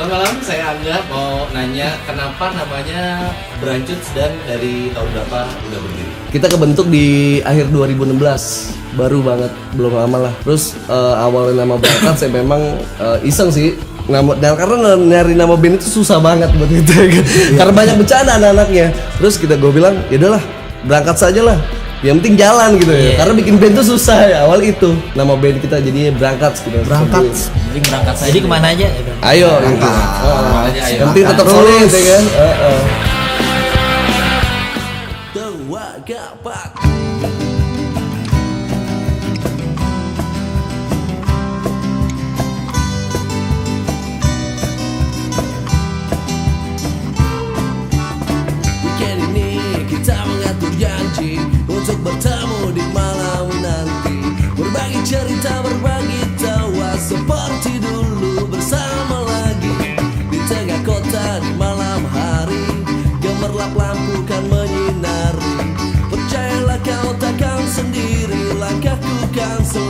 Selamat malam, saya Angga mau nanya kenapa namanya Brancuts dan dari tahun berapa udah berdiri? Kita kebentuk di akhir 2016 baru banget belum lama lah terus eh, awalnya nama berangkat saya memang eh, iseng sih nama dan karena nyari nama band itu susah banget buat kita kan. karena banyak bercanda anak-anaknya terus kita gue bilang ya udahlah berangkat saja lah yang penting jalan gitu ya karena bikin band itu susah ya awal itu nama band kita jadi berangkat gitu Berangkat. Jadi berangkat saja. Jadi ke mana aja? ayo gitu. Ke mana aja, ayo. yang penting tetap solid ya kan Heeh. Weekend cerita, berbagi tawa Seperti dulu bersama lagi. Di tengah kota di malam hari Gemerlap lampu kan menyinari. Percayalah kau takkan sendiri Langkahku kan selalu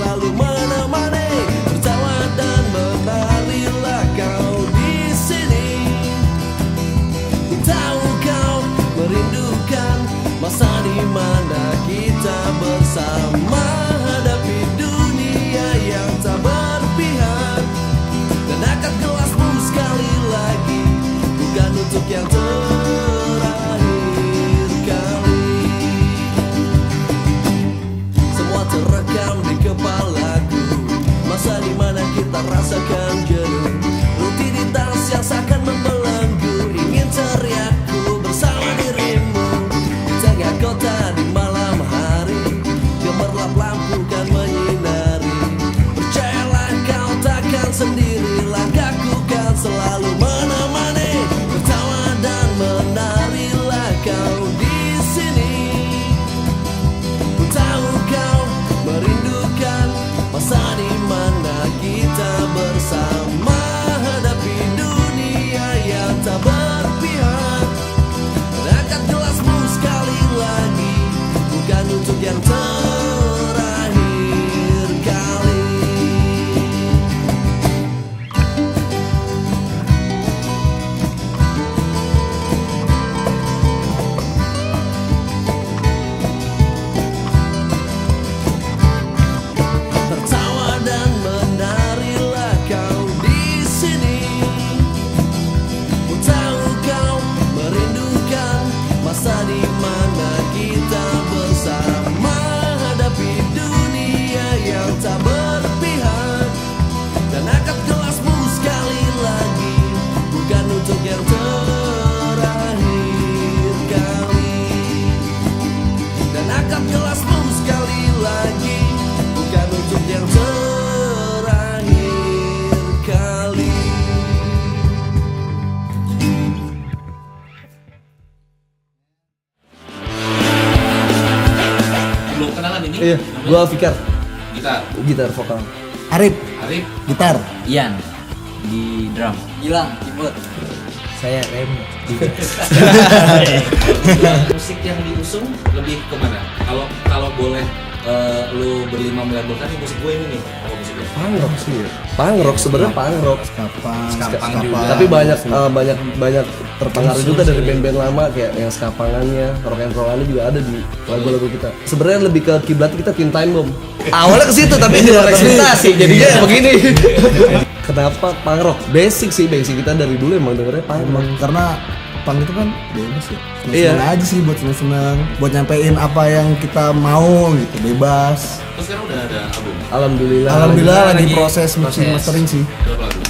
bukan gua Fikar Gitar, gitar vokal Arif, Arif, gitar. Ian di drum. Gilang keyboard. Saya Rem. musik yang diusung lebih ke mana? Kalau kalau boleh eh, lu berlima melabelkan nih musik gue ini nih. Apa musiknya? punk rock sih. Ya. punk rock sebenarnya punk rock Kapan? Skapang juga. tapi banyak eh, banyak banyak terpengaruh juga dari band-band lama kayak yang skapangannya rock and rollannya juga ada di lagu-lagu kita. Sebenarnya lebih ke kiblat kita Teen Time Bomb. Awalnya ke situ tapi di luar ekspektasi jadinya begini. Kenapa punk rock basic sih basic kita dari dulu emang dengernya punk rock Karena punk itu kan bebas ya. Iya. Senang aja sih buat seneng-seneng, buat nyampein apa yang kita mau gitu, bebas. Terus sekarang udah ada album alhamdulillah Alhamdulillah lagi, lagi proses mixing proses. mastering sih. berapa lagu?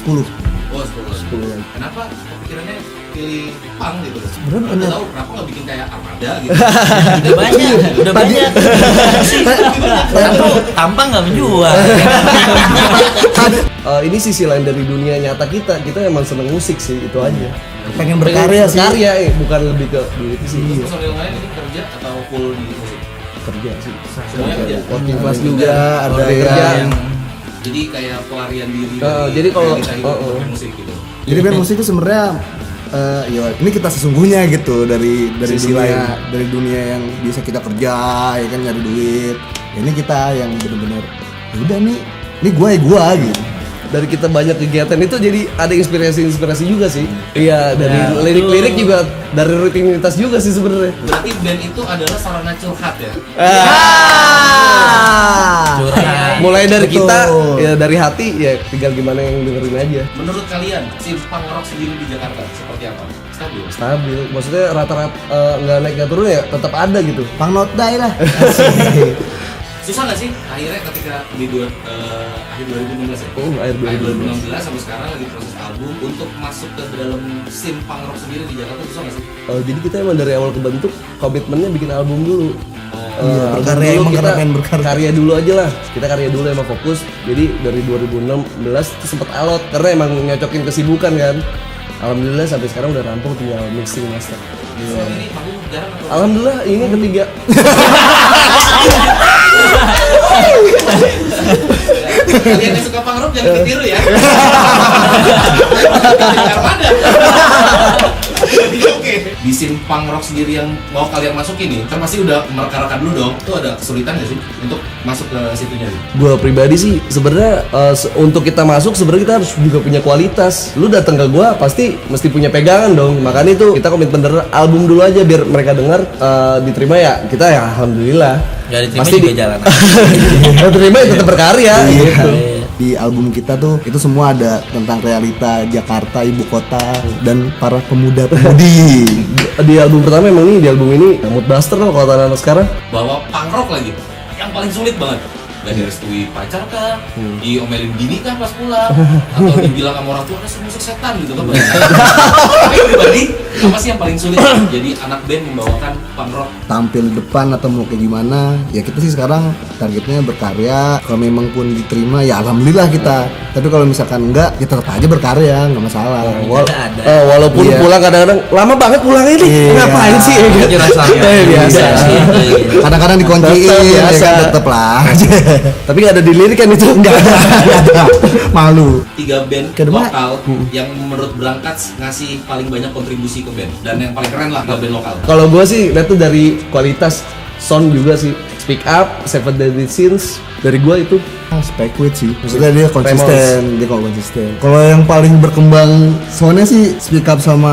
10. Oh 10 lagu. Kenapa kepikirannya pilih punk gitu? Sebenarnya banyak- tahu kenapa nggak bikin kayak Armada gitu? Udah banyak, udah banyak. Satu tampang nggak menjual. Eh, ini sisi lain dari dunia nyata kita kita emang seneng musik sih itu aja Pengen berkarya sih. berkarya eh, bukan lebih ke di itu sih Terus personil lain ini kerja atau full di musik? kerja sih Semuanya kerja. working class juga ada yang- kerja Jadi kayak pelarian diri Eh, dari jadi kalau- oh, oh. musik gitu. Jadi band musik itu sebenarnya eh, ya ini kita sesungguhnya gitu dari dari Sisi dunia lain. dari dunia yang biasa kita kerja ya kan nyari duit. Ya, ini kita yang bener-bener ya udah nih ini gue ya gue gitu. Dari kita banyak kegiatan itu jadi ada inspirasi-inspirasi juga sih. Iya, dari Ya, lirik-lirik juga dari rutinitas juga sih sebenarnya. Berarti band itu adalah sarana curhat ya. Ah. Curhat. Mulai dari Betul. kita ya dari hati ya tinggal gimana yang dengerin aja. Menurut kalian, simpang rock sendiri di Jakarta seperti apa? Stabil. Stabil. Maksudnya rata-rata eh, nggak naik nggak turun ya tetap ada gitu. Pang not die lah. Susah nggak sih akhirnya ketika di dua, eh, akhir 2016 ya? Oh, akhir 2016. 2016 sampai sekarang lagi proses album untuk masuk ke dalam simpang rock sendiri di Jakarta susah nggak sih? Eh, jadi kita emang dari awal kebentuk komitmennya bikin album dulu. Eh, Iya, album berkarya, dulu emang kita karena pengen berkarya. karya dulu aja lah. Kita karya dulu emang fokus. Jadi dari 2016 itu sempet alot karena emang nyocokin kesibukan kan. Alhamdulillah sampai sekarang udah rampung tinggal mixing master. So, ini panggung jarang? Alhamdulillah ini ketiga. Kalian yang suka punk rock jangan ditiru ya. Oke. Di scene punk rock sendiri yang mau kalian masuk ini, kan pasti udah mereka-reka dulu dong. Itu ada kesulitan nggak sih untuk masuk ke situnya? Gue pribadi sih sebenarnya se- untuk kita masuk sebenarnya kita harus juga punya kualitas. Lu datang ke gua pasti mesti punya pegangan dong. Makanya itu kita komitmen denger album dulu aja biar mereka dengar eh, diterima ya. Kita ya alhamdulillah. Gak diterima Pasti juga di- jalan. Kalau terima ya tetap berkarya gitu. Di album kita tuh itu semua ada tentang realita Jakarta, ibu kota dan para pemuda-pemudi. Di album pertama emang nih di album ini mood buster lah kalau anak sekarang. Bahwa punk rock lagi yang paling sulit banget. Gak direstui pacar kah? Diomelin bini kah pas pulang? Atau dibilang sama orang tua kasih musik setan gitu kan? Tapi pribadi apa sih yang paling sulit jadi anak band membawakan punk rock? tampil di depan atau mau kayak gimana ya kita sih sekarang targetnya berkarya kalau memang pun diterima ya alhamdulillah kita tapi kalau misalkan enggak ya tetap aja berkarya nggak masalah Wal- ada. eh, walaupun Iya. pulang kadang-kadang lama banget pulang ini. Iya. Ngapain sih? ya kan? Aja rasanya. Eh, biasa. Iya. kadang-kadang dikunciin ya kan tetep lah Tapi nggak ada di lirik kan itu? nggak ada nggak ada. Malu. Tiga band Ke depan. lokal yang menurut berangkat ngasih paling banyak kontribusi ke band. Dan yang paling keren lah ke band lokal. Kalau gue sih lihat tuh dari kualitas sound juga sih. Speak Up, Seven Deadly Sins. Dari gue itu Ah, sih. Maksudnya dia konsisten dia kok konsisten. Kalau yang paling berkembang soalnya sih speak up sama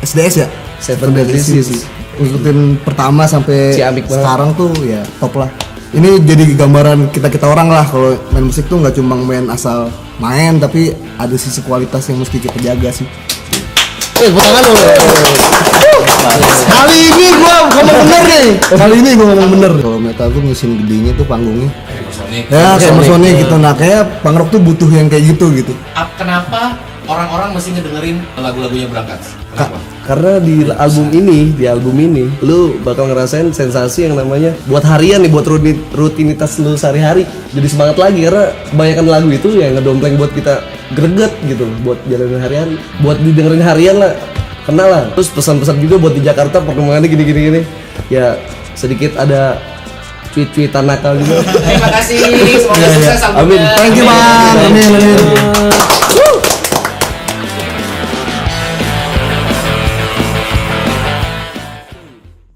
SDS ya? Seven Deadly Sins. ngikutin pertama sampai Ciamik sekarang tuh ya top lah ini jadi gambaran kita kita orang lah kalau main musik tuh nggak cuma main asal main tapi ada sisi kualitas yang mesti kita jaga sih. Eh, tangan lo. kali ini gua ngomong bener nih. Kali ini gua ngomong bener. Kalau metal tuh mesin gedenya tuh panggungnya Sonic. ya kayak Sonic. Sonic gitu nah kayak pangrok tuh butuh yang kayak gitu gitu Ap- Kenapa orang-orang mesti ngedengerin lagu-lagunya berangkat? Kenapa? Karena di album ini, di album ini, lu bakal ngerasain sensasi yang namanya buat harian nih, buat rutin- rutinitas lu sehari-hari. Jadi semangat lagi karena kebanyakan lagu itu ya ngedompleng buat kita greget gitu, buat jalanin hari-hari, buat didengerin harian lah, kenal lah. Terus pesan-pesan juga buat di Jakarta perkembangannya gini-gini gini. Ya sedikit ada tweet-tweetan nakal juga. Terima kasih. Semoga sukses albumnya. Amin. thank you bang amin amin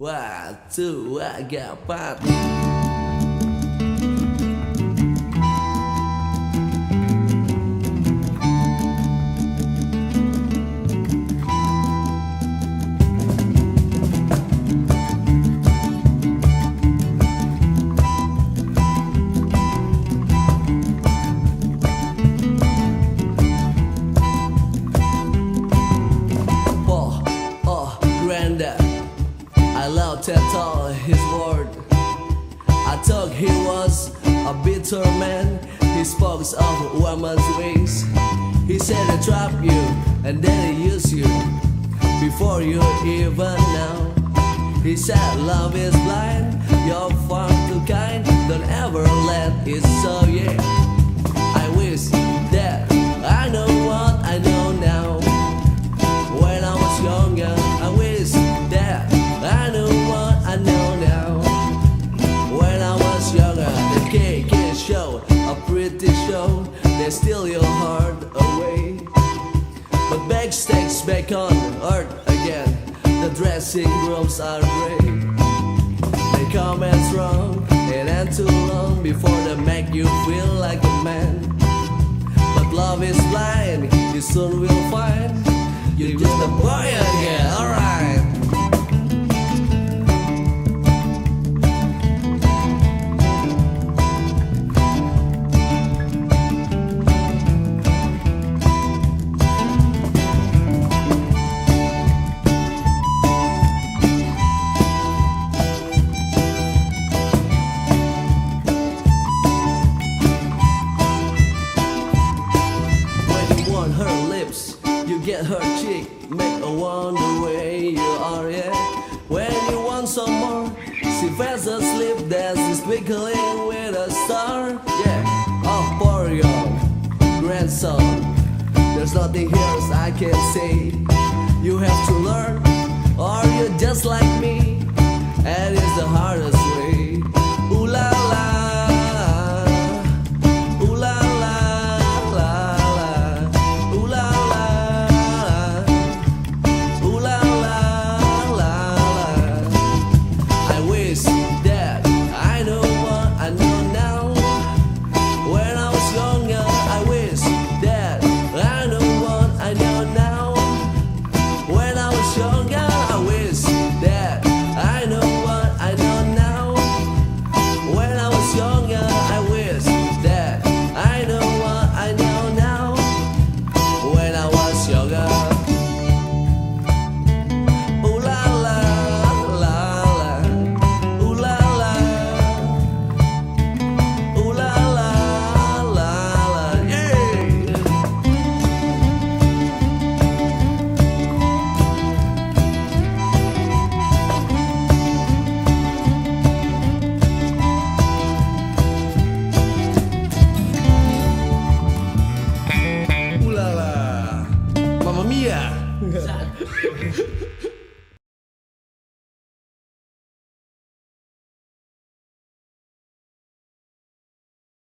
Waktu agak pat thought he was a bitter man. He spoke of woman's ways. He said he trap you and then he use you before you even know. He said love is blind. You're far too kind. Don't ever let it so yeah. is younger, the cake is show. a pretty show. they steal your heart away. But backstage back on earth again. The dressing rooms are grey. They come and strong, it ain't too long before they make you feel like a man. But love is blind, you soon will find you're just a boy again. Alright. star? Yeah, oh, for your grandson. There's nothing else I can say. You have to learn, or you're just like